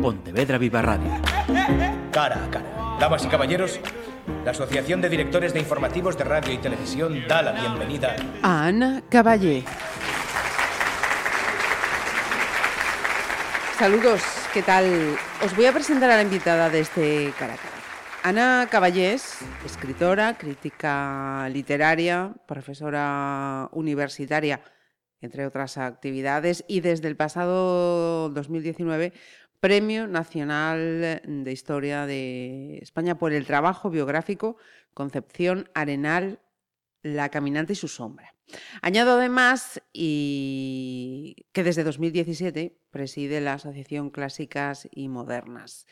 Pontevedra Viva Radio. Cara a cara. Damas y caballeros, la Asociación de Directores de Informativos de Radio y Televisión da la bienvenida a Ana Caballé. Saludos, ¿qué tal? Os voy a presentar a la invitada de este cara a cara. Ana Caballés, escritora, crítica literaria, profesora universitaria, entre otras actividades, y desde el pasado 2019 Premio Nacional de Historia de España por el trabajo biográfico Concepción Arenal, La Caminante y su sombra. Añado además y que desde 2017 preside la Asociación Clásicas y Modernas.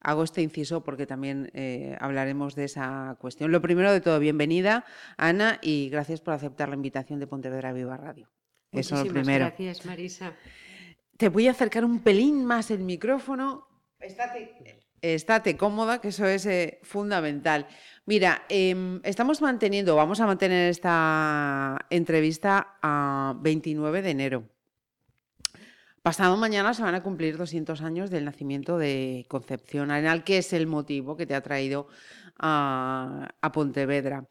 Hago este inciso porque también eh, hablaremos de esa cuestión. Lo primero de todo, bienvenida Ana y gracias por aceptar la invitación de Pontevedra Viva Radio. Eso es lo primero. Gracias, Marisa. Te voy a acercar un pelín más el micrófono. Estate, cómoda, que eso es eh, fundamental. Mira, em, estamos manteniendo, vamos a mantener esta entrevista a 29 de enero. Pasado mañana se van a cumplir 200 años del nacimiento de Concepción Arenal, que es el motivo que te ha traído a, Pontevedra.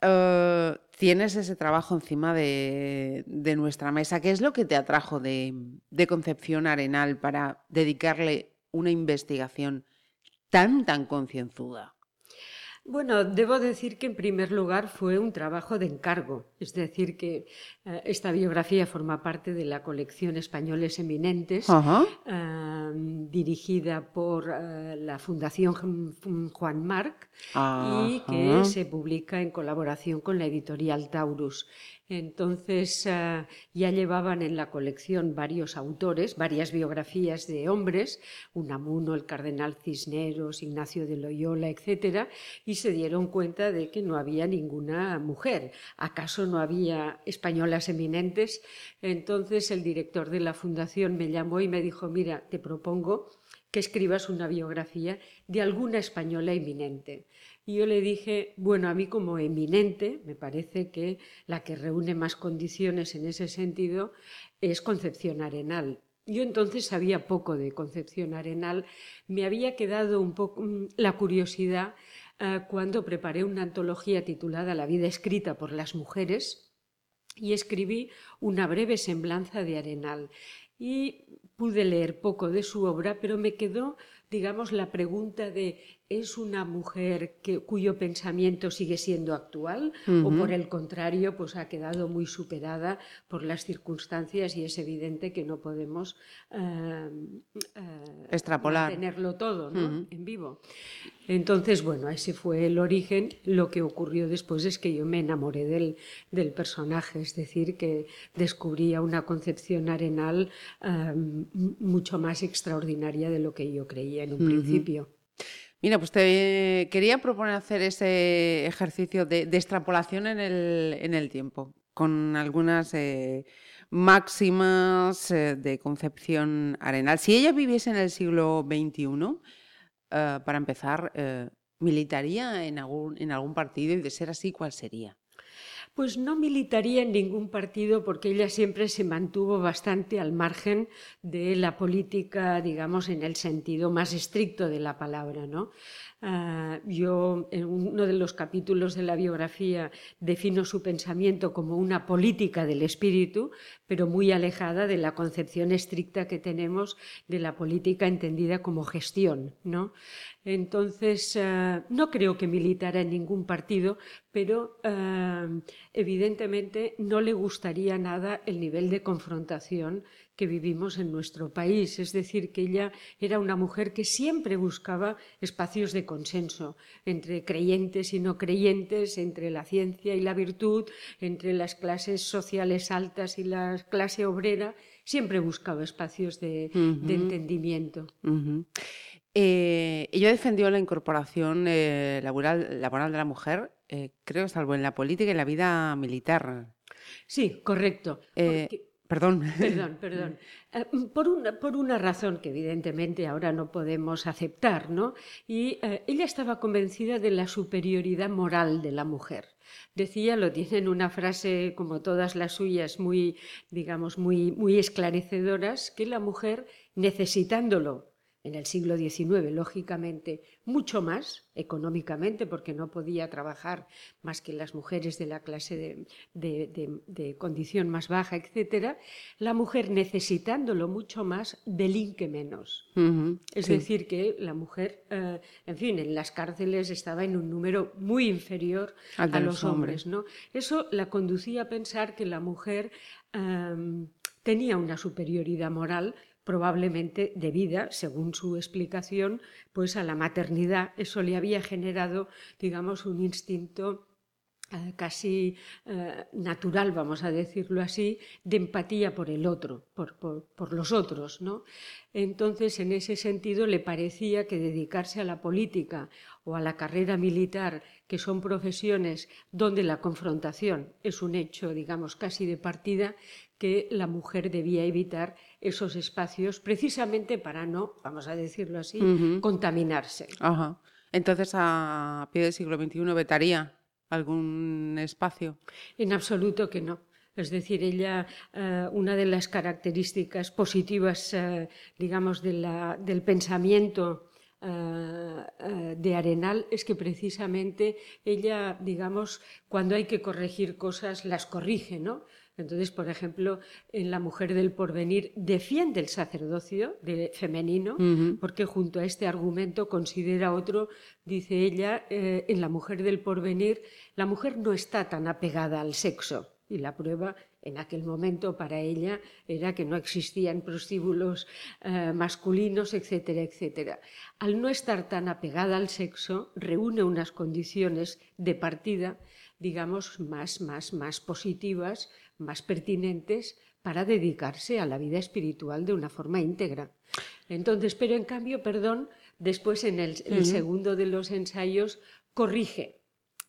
Eh, tienes ese trabajo encima de, nuestra mesa. ¿Qué es lo que te atrajo de, Concepción Arenal para dedicarle una investigación tan, tan concienzuda? Bueno, debo decir que en primer lugar fue un trabajo de encargo, es decir, que eh, esta biografía forma parte de la colección Españoles Eminentes, eh, dirigida por eh, la Fundación Juan Marc y que se publica en colaboración con la editorial Taurus. Entonces ya llevaban en la colección varios autores, varias biografías de hombres, Unamuno, el cardenal Cisneros, Ignacio de Loyola, etc. Y se dieron cuenta de que no había ninguna mujer. ¿Acaso no había españolas eminentes? Entonces el director de la fundación me llamó y me dijo, mira, te propongo que escribas una biografía de alguna española eminente. Y yo le dije, bueno, a mí como eminente, me parece que la que reúne más condiciones en ese sentido es Concepción Arenal. Yo entonces sabía poco de Concepción Arenal, me había quedado un poco mm, la curiosidad eh, cuando preparé una antología titulada La vida escrita por las mujeres y escribí una breve semblanza de Arenal. Y pude leer poco de su obra, pero me quedó, digamos, la pregunta de ¿Es una mujer que, cuyo pensamiento sigue siendo actual o por el contrario pues ha quedado muy superada por las circunstancias y es evidente que no podemos eh, eh, extrapolar tenerlo todo en vivo? Entonces, bueno, ese fue el origen. Lo que ocurrió después es que yo me enamoré del, del personaje, es decir, que descubría una concepción arenal eh, mucho más extraordinaria de lo que yo creía en un principio. Mira, pues te quería proponer hacer ese ejercicio de, extrapolación en el, tiempo, con algunas eh, máximas eh, de concepción arenal. Si ella viviese en el siglo XXI, eh, para empezar, ¿militaría en algún, en algún partido? Y de ser así, ¿cuál sería? Pues no militaría en ningún partido porque ella siempre se mantuvo bastante al margen de la política, digamos, en el sentido más estricto de la palabra, ¿no? Ah, yo en uno de los capítulos de la biografía defino su pensamiento como una política del espíritu, pero muy alejada de la concepción estricta que tenemos de la política entendida como gestión. ¿no? Entonces, ah, no creo que militara en ningún partido, pero ah, evidentemente no le gustaría nada el nivel de confrontación que vivimos en nuestro país. Es decir, que ella era una mujer que siempre buscaba espacios de consenso entre creyentes y no creyentes, entre la ciencia y la virtud, entre las clases sociales altas y la clase obrera. Siempre buscaba espacios de, entendimiento. Eh, ella defendió la incorporación eh, laboral, laboral, de la mujer, eh, creo, salvo en la política y en la vida militar. Sí, correcto. Perdón. Perdón, perdón. Eh, por, una, por una razón que evidentemente ahora no podemos aceptar, ¿no? Y eh, ella estaba convencida de la superioridad moral de la mujer. Decía, lo tiene en una frase como todas las suyas, muy, digamos, muy, muy esclarecedoras, que la mujer, necesitándolo en el siglo XIX, lógicamente, mucho más económicamente, porque no podía trabajar más que las mujeres de la clase de, condición más baja, etc., la mujer necesitándolo mucho más, delinque menos. es decir, que la mujer, eh, en fin, en las cárceles estaba en un número muy inferior a los hombres. ¿no? Eso la conducía a pensar que la mujer em, tenía una superioridad moral probablemente debida, según su explicación, pues a la maternidad. Eso le había generado, digamos, un instinto eh, casi eh, natural, vamos a decirlo así, de empatía por el otro, por, los otros. ¿no? Entonces, en ese sentido, le parecía que dedicarse a la política o a la carrera militar, que son profesiones donde la confrontación es un hecho, digamos, casi de partida, que la mujer debía evitar esos espacios precisamente para no, vamos a decirlo así, contaminarse. Entonces, a pie del siglo XXI, ¿vetaría algún espacio? En absoluto que no. Es decir, ella, eh, una de las características positivas, eh, digamos, del pensamiento eh, de Arenal es que precisamente ella, digamos, cuando hay que corregir cosas, las corrige, ¿no? Entonces, por ejemplo, en La mujer del porvenir defiende el sacerdocio de, femenino, porque junto a este argumento considera otro, dice ella, eh, en La mujer del porvenir, la mujer no está tan apegada al sexo. Y la prueba en aquel momento para ella era que no existían prostíbulos eh, masculinos, etcétera, etcétera. Al no estar tan apegada al sexo, reúne unas condiciones de partida, digamos, más, más, más positivas más pertinentes para dedicarse a la vida espiritual de una forma íntegra. Entonces, pero en cambio, perdón, después en el, segundo de los ensayos corrige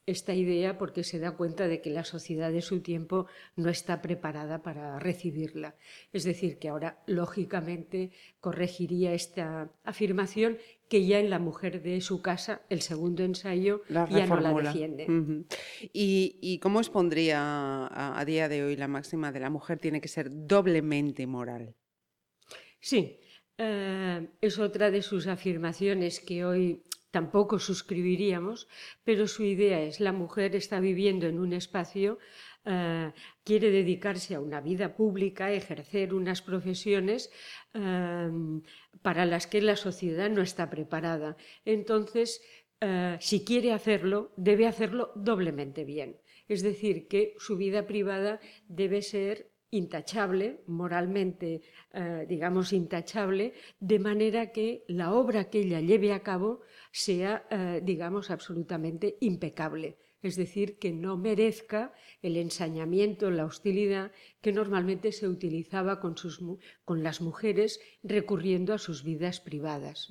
esta idea porque se da cuenta de que la sociedad de su tiempo no está preparada para recibirla. Es decir, que ahora, lógicamente, corregiría esta afirmación que ya en la mujer de su casa, el segundo ensayo, ya no la defiende. ¿Y, cómo expondría a, día de hoy la máxima de la mujer tiene que ser doblemente moral? Sí, eh, es otra de sus afirmaciones que hoy tampoco suscribiríamos, pero su idea es la mujer está viviendo en un espacio eh, quiere dedicarse a una vida pública, ejercer unas profesiones em, para las que la sociedad no está preparada. Entonces, eh, si quiere hacerlo, debe hacerlo doblemente bien. Es decir, que su vida privada debe ser intachable, moralmente, eh, digamos, intachable, de manera que la obra que ella lleve a cabo sea, digamos, absolutamente impecable. Es decir, que no merezca el ensañamiento, la hostilidad que normalmente se utilizaba con, sus, con las mujeres recurriendo a sus vidas privadas.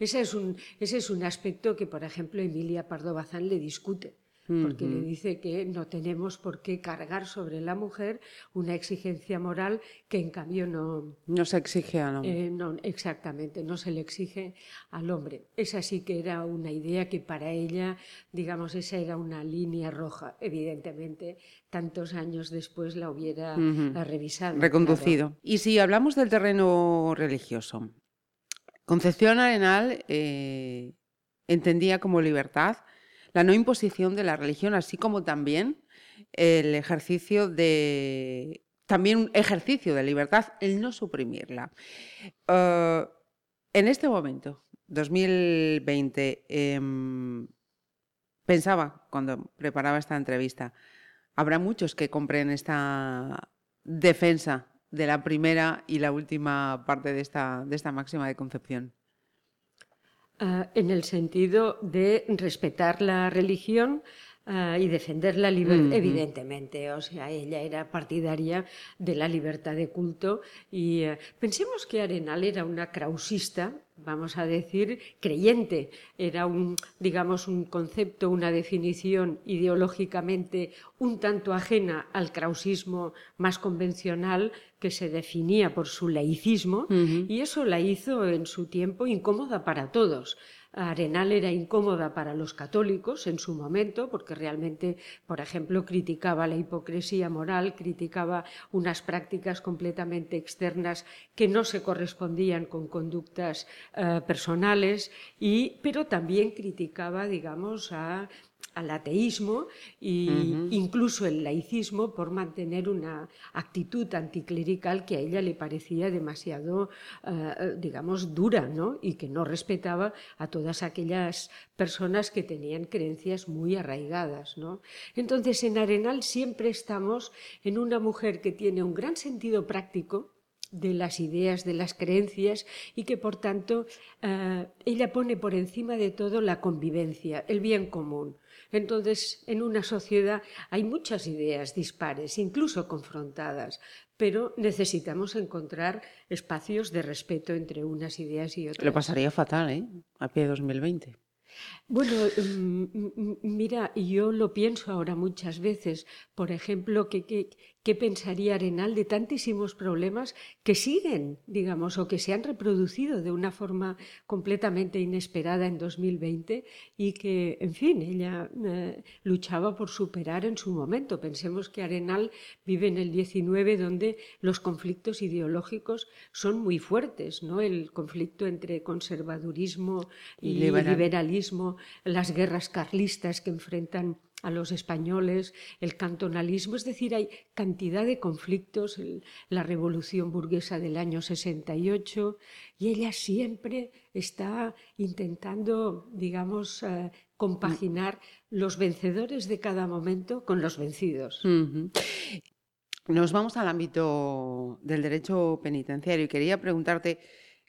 ese, es un, ese es un aspecto que, por ejemplo, Emilia Pardo Bazán le discute porque le dice que no tenemos por qué cargar sobre la mujer una exigencia moral que en cambio no... No se exige al hombre. Eh, no, exactamente, no se le exige al hombre. Esa sí que era una idea que para ella, digamos, esa era una línea roja. Evidentemente, tantos años después la hubiera revisado. Reconducido. Y si hablamos del terreno religioso, Concepción Arenal eh, entendía como libertad la no imposición de la religión, así como también el ejercicio de también un ejercicio de libertad, el no suprimirla. Eh, en este momento, 2020, em, pensaba cuando preparaba esta entrevista, habrá muchos que compren esta defensa de la primera y la última parte de esta, de esta máxima de concepción. Ah, en el sentido de respetar la religión ah, y defender la libertad, evidentemente. O sea, ella era partidaria de la libertad de culto y eh, pensemos que Arenal era una krausista, vamos a decir, creyente. Era un, digamos, un concepto, una definición ideológicamente un tanto ajena al krausismo más convencional, que se definía por su laicismo y eso la hizo en su tiempo incómoda para todos. Arenal era incómoda para los católicos en su momento, porque realmente, por ejemplo, criticaba la hipocresía moral, criticaba unas prácticas completamente externas que no se correspondían con conductas eh, personales, y, pero también criticaba, digamos, a al ateísmo e incluso el laicismo por mantener una actitud anticlerical que a ella le parecía demasiado, eh, digamos, dura ¿no? y que no respetaba a todas aquellas personas que tenían creencias muy arraigadas. ¿no? Entonces, en Arenal siempre estamos en una mujer que tiene un gran sentido práctico, de las ideas, de las creencias y que por tanto eh, ella pone por encima de todo la convivencia, el bien común. Entonces, en una sociedad hay muchas ideas dispares, incluso confrontadas, pero necesitamos encontrar espacios de respeto entre unas ideas y otras. Lo pasaría fatal, ¿eh? A pie 2020. Bueno, mm, mm, mira, yo lo pienso ahora muchas veces. Por ejemplo, que, que, ¿Qué pensaría Arenal de tantísimos problemas que siguen, digamos, o que se han reproducido de una forma completamente inesperada en 2020 y que, en fin, ella eh, luchaba por superar en su momento? Pensemos que Arenal vive en el 19 donde los conflictos ideológicos son muy fuertes, ¿no? El conflicto entre conservadurismo y, liberalismo, las guerras carlistas que enfrentan a los españoles, el cantonalismo, es decir, hay cantidad de conflictos, la revolución burguesa del año 68, y ella siempre está intentando, digamos, eh, compaginar los vencedores de cada momento con los vencidos. Nos vamos al ámbito del derecho penitenciario y quería preguntarte,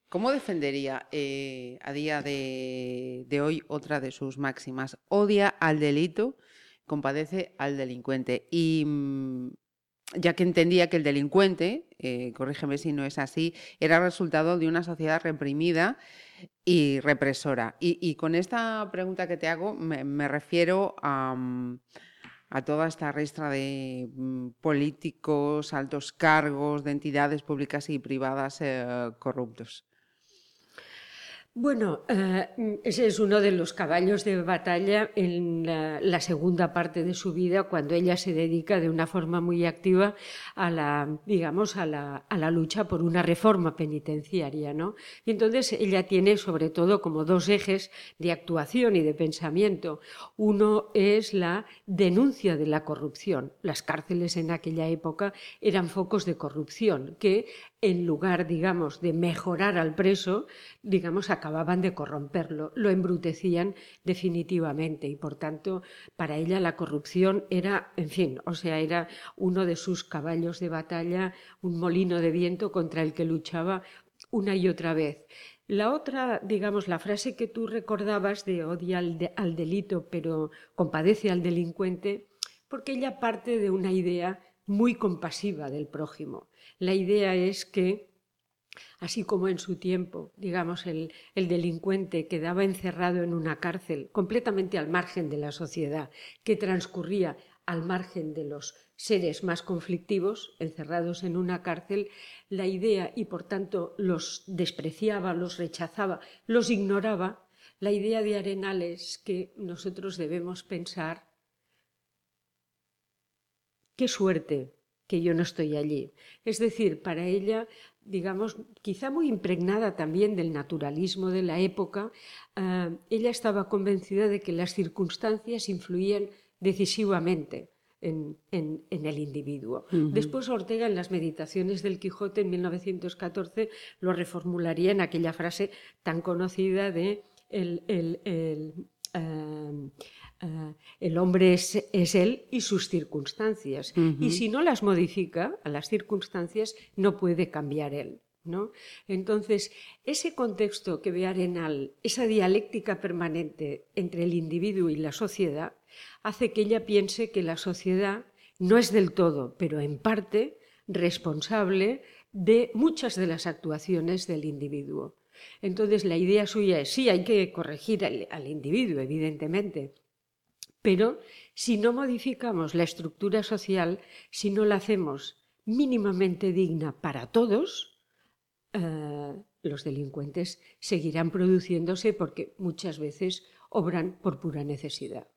¿cómo defendería eh, a día de, hoy otra de sus máximas? Odia al delito compadece al delincuente. Y mm, ya que entendía que el delincuente, eh, corrígeme si no es así, era resultado de una sociedad reprimida y represora. Y, con esta pregunta que te hago me, refiero mm, a, toda esta restra de mm, políticos, altos cargos, de entidades públicas y privadas eh, corruptos. Bueno, eh, ese es uno de los caballos de batalla en la, segunda parte de su vida, cuando ella se dedica de una forma muy activa a la, digamos, a la, a la lucha por una reforma penitenciaria, ¿no? Y entonces ella tiene sobre todo como dos ejes de actuación y de pensamiento. Uno es la denuncia de la corrupción. Las cárceles en aquella época eran focos de corrupción que en lugar, digamos, de mejorar al preso, digamos, acababan de corromperlo, lo embrutecían definitivamente y, por tanto, para ella la corrupción era, en fin, o sea, era uno de sus caballos de batalla, un molino de viento contra el que luchaba una y otra vez. La otra, digamos, la frase que tú recordabas de odia al, al delito, pero compadece al delincuente, porque ella parte de una idea muy compasiva del prójimo la idea es que, así como en su tiempo, digamos, el, delincuente quedaba encerrado en una cárcel completamente al margen de la sociedad, que transcurría al margen de los seres más conflictivos, encerrados en una cárcel, la idea, y por tanto los despreciaba, los rechazaba, los ignoraba, la idea de Arenales que nosotros debemos pensar, qué suerte que yo no estoy allí. Es decir, para ella, digamos, quizá muy impregnada también del naturalismo de la época, eh, ella estaba convencida de que las circunstancias influían decisivamente en, el individuo. Después Ortega en las meditaciones del Quijote en 1914 lo reformularía en aquella frase tan conocida de el, eh, eh, el hombre es, él y sus circunstancias. Y si no las modifica a las circunstancias, no puede cambiar él. ¿no? Entonces, ese contexto que ve Arenal, esa dialéctica permanente entre el individuo y la sociedad, hace que ella piense que la sociedad no es del todo, pero en parte responsable de muchas de las actuaciones del individuo. Entonces, la idea suya es, sí, hay que corregir al individuo, evidentemente, pero si no modificamos la estructura social, si no la hacemos mínimamente digna para todos, eh, los delincuentes seguirán produciéndose porque muchas veces obran por pura necesidad.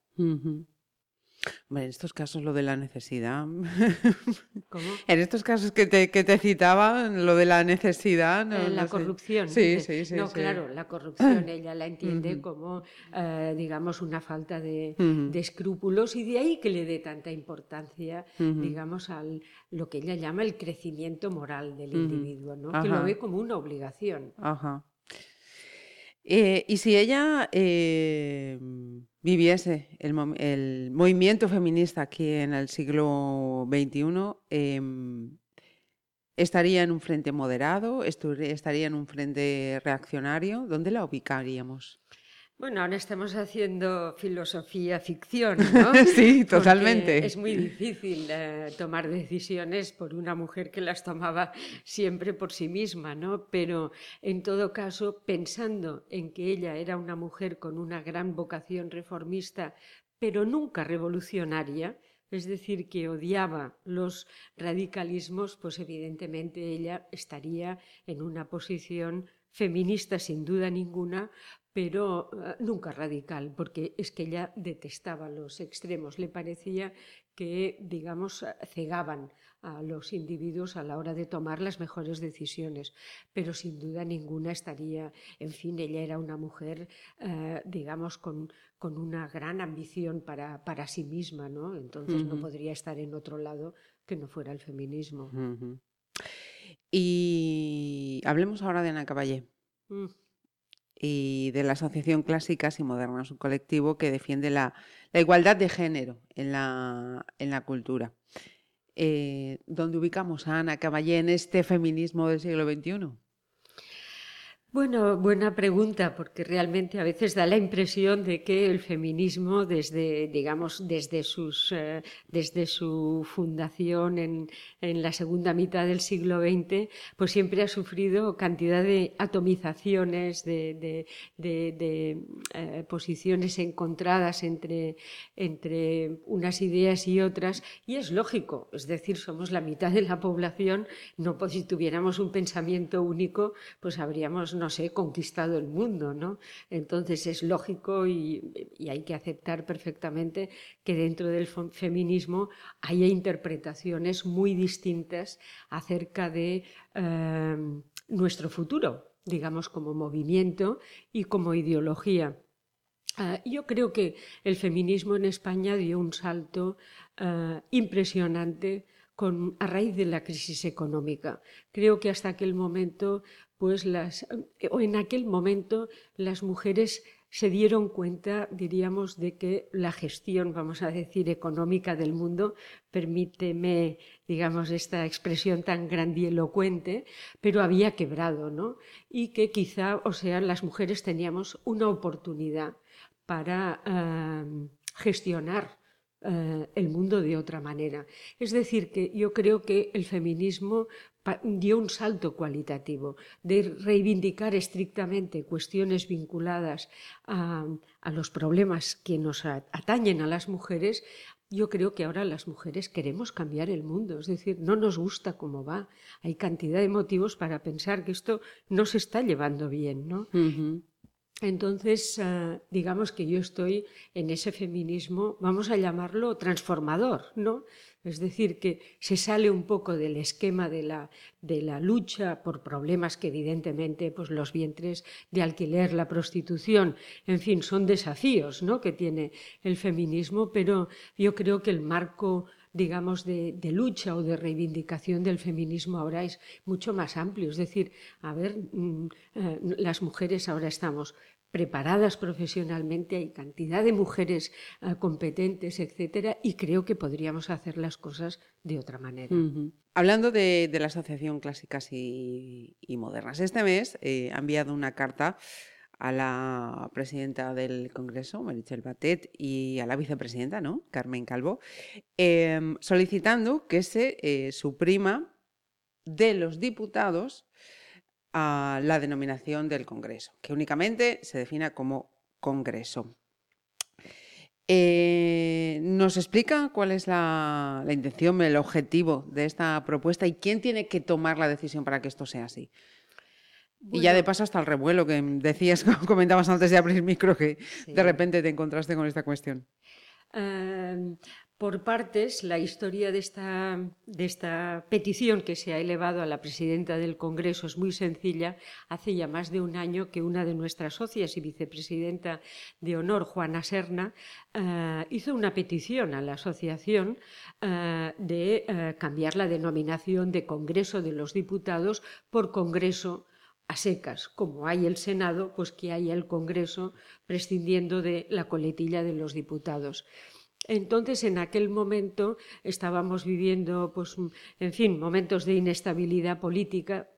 En estos casos lo de la necesidad. ¿Cómo? En estos casos que te, que te citaba, lo de la necesidad. No, la corrupción. Sí, sí, sí. No, claro, la corrupción ella la entiende como, eh, digamos, una falta de, escrúpulos y de ahí que le dé tanta importancia, digamos, a lo que ella llama el crecimiento moral del individuo, ¿no? que lo ve como una obligación. Ajá. Eh, y si ella eh, viviese el, movimiento feminista aquí en el siglo XXI, em, ¿estaría en un frente moderado? ¿Estaría en un frente reaccionario? ¿Dónde la ubicaríamos? Bueno, ahora estamos haciendo filosofía ficción, ¿no? sí, totalmente. es muy difícil eh, tomar decisiones por una mujer que las tomaba siempre por sí misma, ¿no? Pero en todo caso, pensando en que ella era una mujer con una gran vocación reformista, pero nunca revolucionaria, es decir, que odiaba los radicalismos, pues evidentemente ella estaría en una posición feminista sin duda ninguna, pero eh, nunca radical, porque es que ella detestaba los extremos, le parecía que, digamos, cegaban a los individuos a la hora de tomar las mejores decisiones, pero sin duda ninguna estaría, en fin, ella era una mujer, eh, digamos, con, con, una gran ambición para, para sí misma, ¿no? Entonces no podría estar en otro lado que no fuera el feminismo. Y hablemos ahora de Ana Caballé. Y de la Asociación Clásicas y Modernas, un colectivo que defiende la, igualdad de género en la, en la cultura. Eh, ¿Dónde ubicamos a Ana Caballé en este feminismo del siglo XXI? Bueno, buena pregunta, porque realmente a veces da la impresión de que el feminismo, desde, digamos, desde, sus, eh, desde su fundación en, en, la segunda mitad del siglo XX, pues siempre ha sufrido cantidad de atomizaciones, de, de, de, eh, posiciones encontradas entre, entre unas ideas y otras, y es lógico, es decir, somos la mitad de la población, no pues, si tuviéramos un pensamiento único, pues habríamos no sé, conquistado el mundo, ¿no? Entonces es lógico y, hay que aceptar perfectamente que dentro del feminismo haya interpretaciones muy distintas acerca de em, nuestro futuro, digamos, como movimiento y como ideología. Ah, yo creo que el feminismo en España dio un salto ah, impresionante a raíz de la crisis económica. Creo que hasta aquel momento pues las, o en aquel momento las mujeres se dieron cuenta, diríamos, de que la gestión, vamos a decir, económica del mundo, permíteme, digamos, esta expresión tan grandielocuente, pero había quebrado, ¿no? Y que quizá, o sea, las mujeres teníamos una oportunidad para eh, gestionar eh, el mundo de otra manera. Es decir, que yo creo que el feminismo dio un salto cualitativo de reivindicar estrictamente cuestiones vinculadas a, los problemas que nos atañen a las mujeres yo creo que ahora las mujeres queremos cambiar el mundo, es decir, no nos gusta cómo va. Hay cantidad de motivos para pensar que esto no se está llevando bien, ¿no? Entonces, ah, digamos que yo estoy en ese feminismo, vamos a llamarlo transformador, ¿no? Es decir, que se sale un poco del esquema de la, de la lucha por problemas que evidentemente pues, los vientres de alquiler, la prostitución, en fin, son desafíos ¿no? que tiene el feminismo, pero yo creo que el marco digamos, de, de, lucha o de reivindicación del feminismo ahora es mucho más amplio. Es decir, a ver, mm, eh, las mujeres ahora estamos preparadas profesionalmente, hay cantidad de mujeres eh, competentes, etcétera, y creo que podríamos hacer las cosas de otra manera. Hablando de, la Asociación Clásicas y, Modernas, este mes eh, ha enviado una carta a la presidenta del Congreso, Marichel Batet, y a la vicepresidenta, ¿no? Carmen Calvo, em, solicitando que se eh, suprima de los diputados a la denominación del Congreso, que únicamente se defina como Congreso. Eh, ¿Nos explica cuál es la, intención, el objetivo de esta propuesta y quién tiene que tomar la decisión para que esto sea así? Y ya de paso hasta el revuelo que decías, comentabas antes de abrir micro, que de repente te encontraste con esta cuestión. Em, por partes, la historia de esta, petición que se ha elevado a la presidenta del Congreso es muy sencilla. Hace ya más de un año que una de nuestras socias y vicepresidenta de honor, Juana Serna, eh, hizo una petición a la asociación eh, de eh, cambiar la denominación de Congreso de los Diputados por Congreso a secas, como hay el Senado, pues que haya el Congreso prescindiendo de la coletilla de los diputados. Entonces, en aquel momento estábamos viviendo, pues, en fin, momentos de inestabilidad política.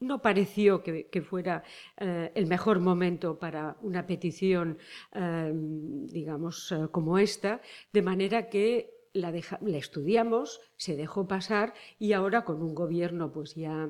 No pareció que, fuera eh, el mejor momento para una petición, eh, digamos, eh, como esta, de manera que la, la estudiamos, se dejó pasar y ahora con un gobierno, pues ya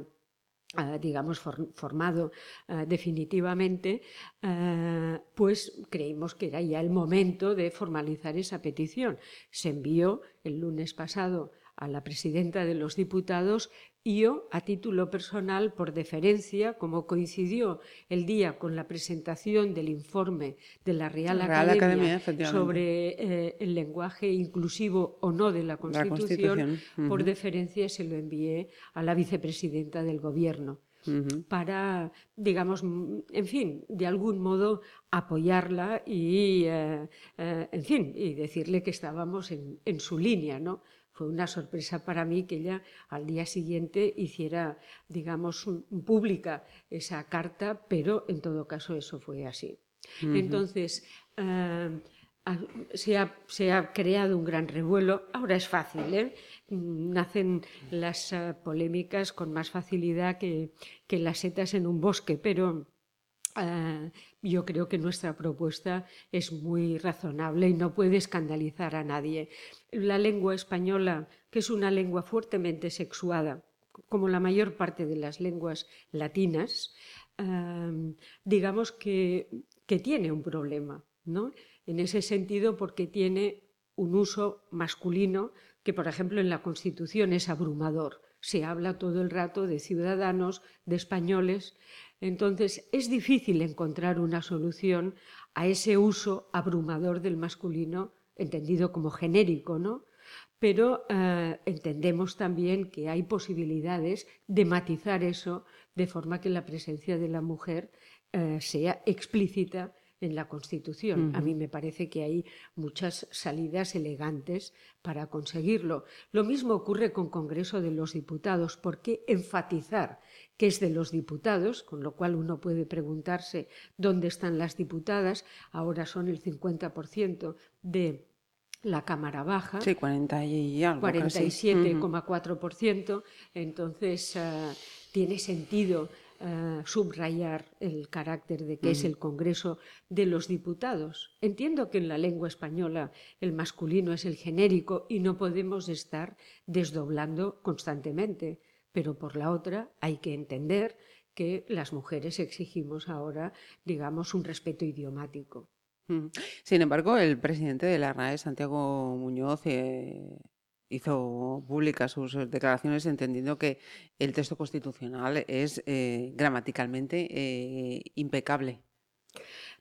digamos, formado ah, definitivamente, ah, pues creímos que era ya el momento de formalizar esa petición. Se envió el lunes pasado a la presidenta de los diputados y yo, a título personal, por deferencia, como coincidió el día con la presentación del informe de la Real, Academia, sobre eh, el lenguaje inclusivo o no de la Constitución, por deferencia se lo envié a la vicepresidenta del Gobierno. para, digamos, en fin, de algún modo apoyarla y, eh, eh, en fin, y decirle que estábamos en, en su línea, ¿no? Fue una sorpresa para mí que ella al día siguiente hiciera, digamos, pública esa carta, pero en todo caso eso fue así. Entonces, eh, se, ha, creado un gran revuelo. Ahora es fácil, ¿eh? nacen las eh, polémicas con más facilidad que, que las setas en un bosque, pero Ah, yo creo que nuestra propuesta es muy razonable y no puede escandalizar a nadie. La lengua española, que es una lengua fuertemente sexuada, como la mayor parte de las lenguas latinas, digamos que, que, tiene un problema, ¿no? En ese sentido, porque tiene un uso masculino que, por ejemplo, en la Constitución es abrumador. Se habla todo el rato de ciudadanos, de españoles, entonces, es difícil encontrar una solución a ese uso abrumador del masculino, entendido como genérico, ¿no? Pero eh, entendemos también que hay posibilidades de matizar eso de forma que la presencia de la mujer eh, sea explícita en la Constitución. A mí me parece que hay muchas salidas elegantes para conseguirlo. Lo mismo ocurre con Congreso de los Diputados. ¿Por qué enfatizar que es de los diputados, con lo cual uno puede preguntarse dónde están las diputadas, ahora son el 50% de la Cámara Baja. Sí, 40 y algo. 47,4%. Entonces, uh, tiene sentido uh, subrayar el carácter de que es el Congreso de los Diputados. Entiendo que en la lengua española el masculino es el genérico y no podemos estar desdoblando constantemente pero por la otra hay que entender que las mujeres exigimos ahora, digamos, un respeto idiomático. Sin embargo, el presidente de la RAE, Santiago Muñoz, eh, hizo públicas sus declaraciones entendiendo que el texto constitucional es eh, gramaticalmente eh, impecable.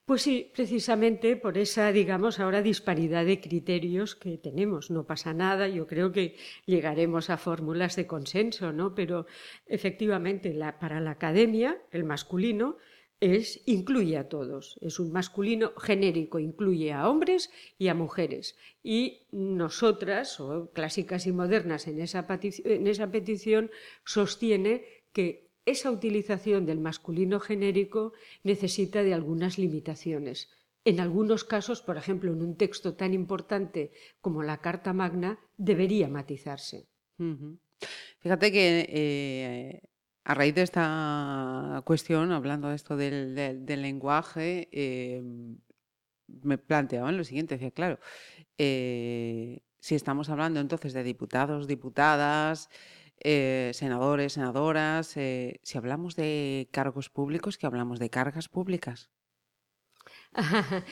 Pues sí, precisamente por esa, digamos, ahora disparidad de criterios que tenemos. No pasa nada, yo creo que llegaremos a fórmulas de consenso, ¿no? Pero efectivamente, para la academia, el masculino es incluye a todos. Es un masculino genérico, incluye a hombres y a mujeres. Y nosotras, o clásicas y modernas en esa, petición, sostiene que esa utilización del masculino genérico necesita de algunas limitaciones. En algunos casos, por ejemplo, en un texto tan importante como la Carta Magna, debería matizarse. Fíjate que eh, a raíz de esta cuestión, hablando de esto del, lenguaje, eh, me planteaban lo siguiente, decía, claro, eh, si estamos hablando entonces de diputados, diputadas, eh, senadores, senadoras, eh, si hablamos de cargos públicos, que hablamos de cargas públicas.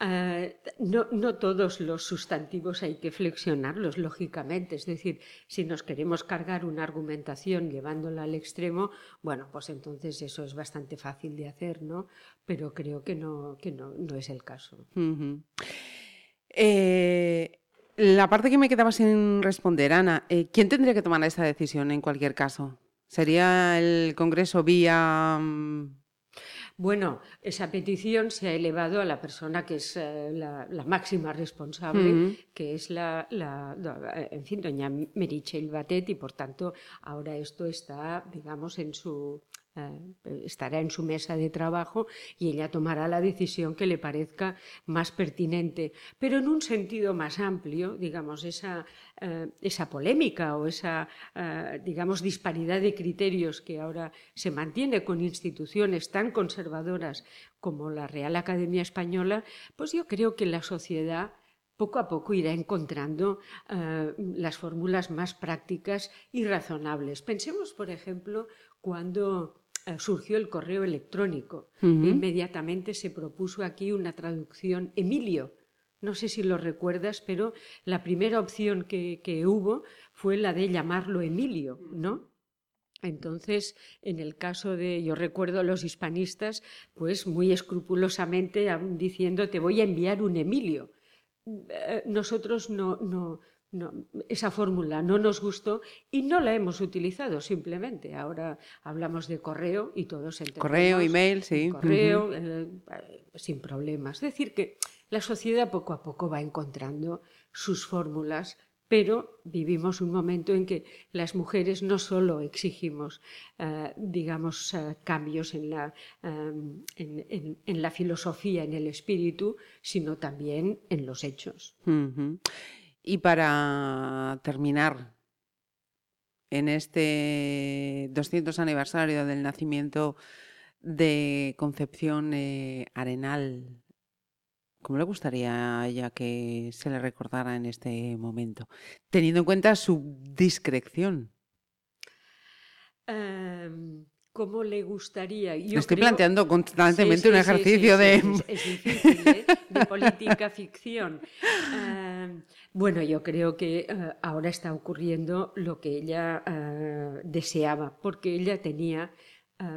Ah, no, no, todos los sustantivos hay que flexionarlos, lógicamente. Es decir, si nos queremos cargar una argumentación llevándola al extremo, bueno, pues entonces eso es bastante fácil de hacer, ¿no? Pero creo que no, que no, no es el caso. eh, la parte que me quedaba sin responder, Ana, eh, ¿quién tendría que tomar esta decisión en cualquier caso? ¿Sería el Congreso vía... Mm? Bueno, esa petición se ha elevado a la persona que es eh, la, máxima responsable, que es la, en fin, doña Merichel Batet, y por tanto ahora esto está, digamos, en su estará en su mesa de trabajo y ella tomará la decisión que le parezca más pertinente. Pero en un sentido más amplio, digamos, esa, eh, esa polémica o esa, eh, digamos, disparidad de criterios que ahora se mantiene con instituciones tan conservadoras como la Real Academia Española, pues yo creo que la sociedad poco a poco irá encontrando las fórmulas más prácticas y razonables. Pensemos, por ejemplo, cuando eh, surgió el correo electrónico. Inmediatamente se propuso aquí una traducción Emilio. No sé si lo recuerdas, pero la primera opción que, hubo fue la de llamarlo Emilio, ¿no? Entonces, en el caso de, yo recuerdo a los hispanistas, pues muy escrupulosamente diciendo, te voy a enviar un Emilio. Eh, nosotros no, no, esa fórmula no nos gustó y no la hemos utilizado simplemente. Ahora hablamos de correo y todos entendemos. Correo, email, sí. Correo, eh, sin problemas. Es decir, que la sociedad poco a poco va encontrando sus fórmulas, pero vivimos un momento en que las mujeres no solo exigimos, eh, digamos, eh, cambios en la, en, la filosofía, en el espíritu, sino también en los hechos. Y para terminar, en este 200 aniversario del nacimiento de Concepción eh, Arenal, ¿cómo le gustaría a ella que se le recordara en este momento? Teniendo en cuenta su discreción. Em, ¿Cómo le gustaría? Estoy planteando constantemente un ejercicio de... Es, difícil, ¿eh? de política ficción. Em, bueno, yo creo que eh, ahora está ocurriendo lo que ella eh, deseaba, porque ella tenía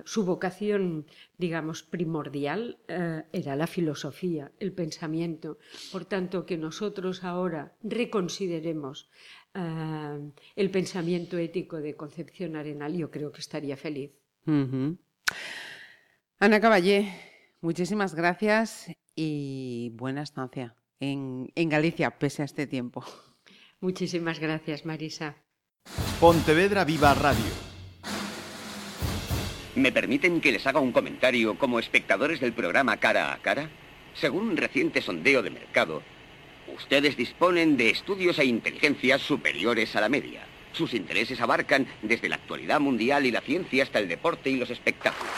su vocación, digamos, primordial era la filosofía, el pensamiento. Por tanto, que nosotros ahora reconsideremos el pensamiento ético de Concepción Arenal, yo creo que estaría feliz. Ana Caballé, muchísimas gracias y buena estancia en, en Galicia, pese a este tiempo. Muchísimas gracias, Marisa. Pontevedra Viva Radio. ¿Me permiten que les haga un comentario como espectadores del programa Cara a Cara? Según un reciente sondeo de mercado, ustedes disponen de estudios e inteligencias superiores a la media. Sus intereses abarcan desde la actualidad mundial y la ciencia hasta el deporte y los espectáculos.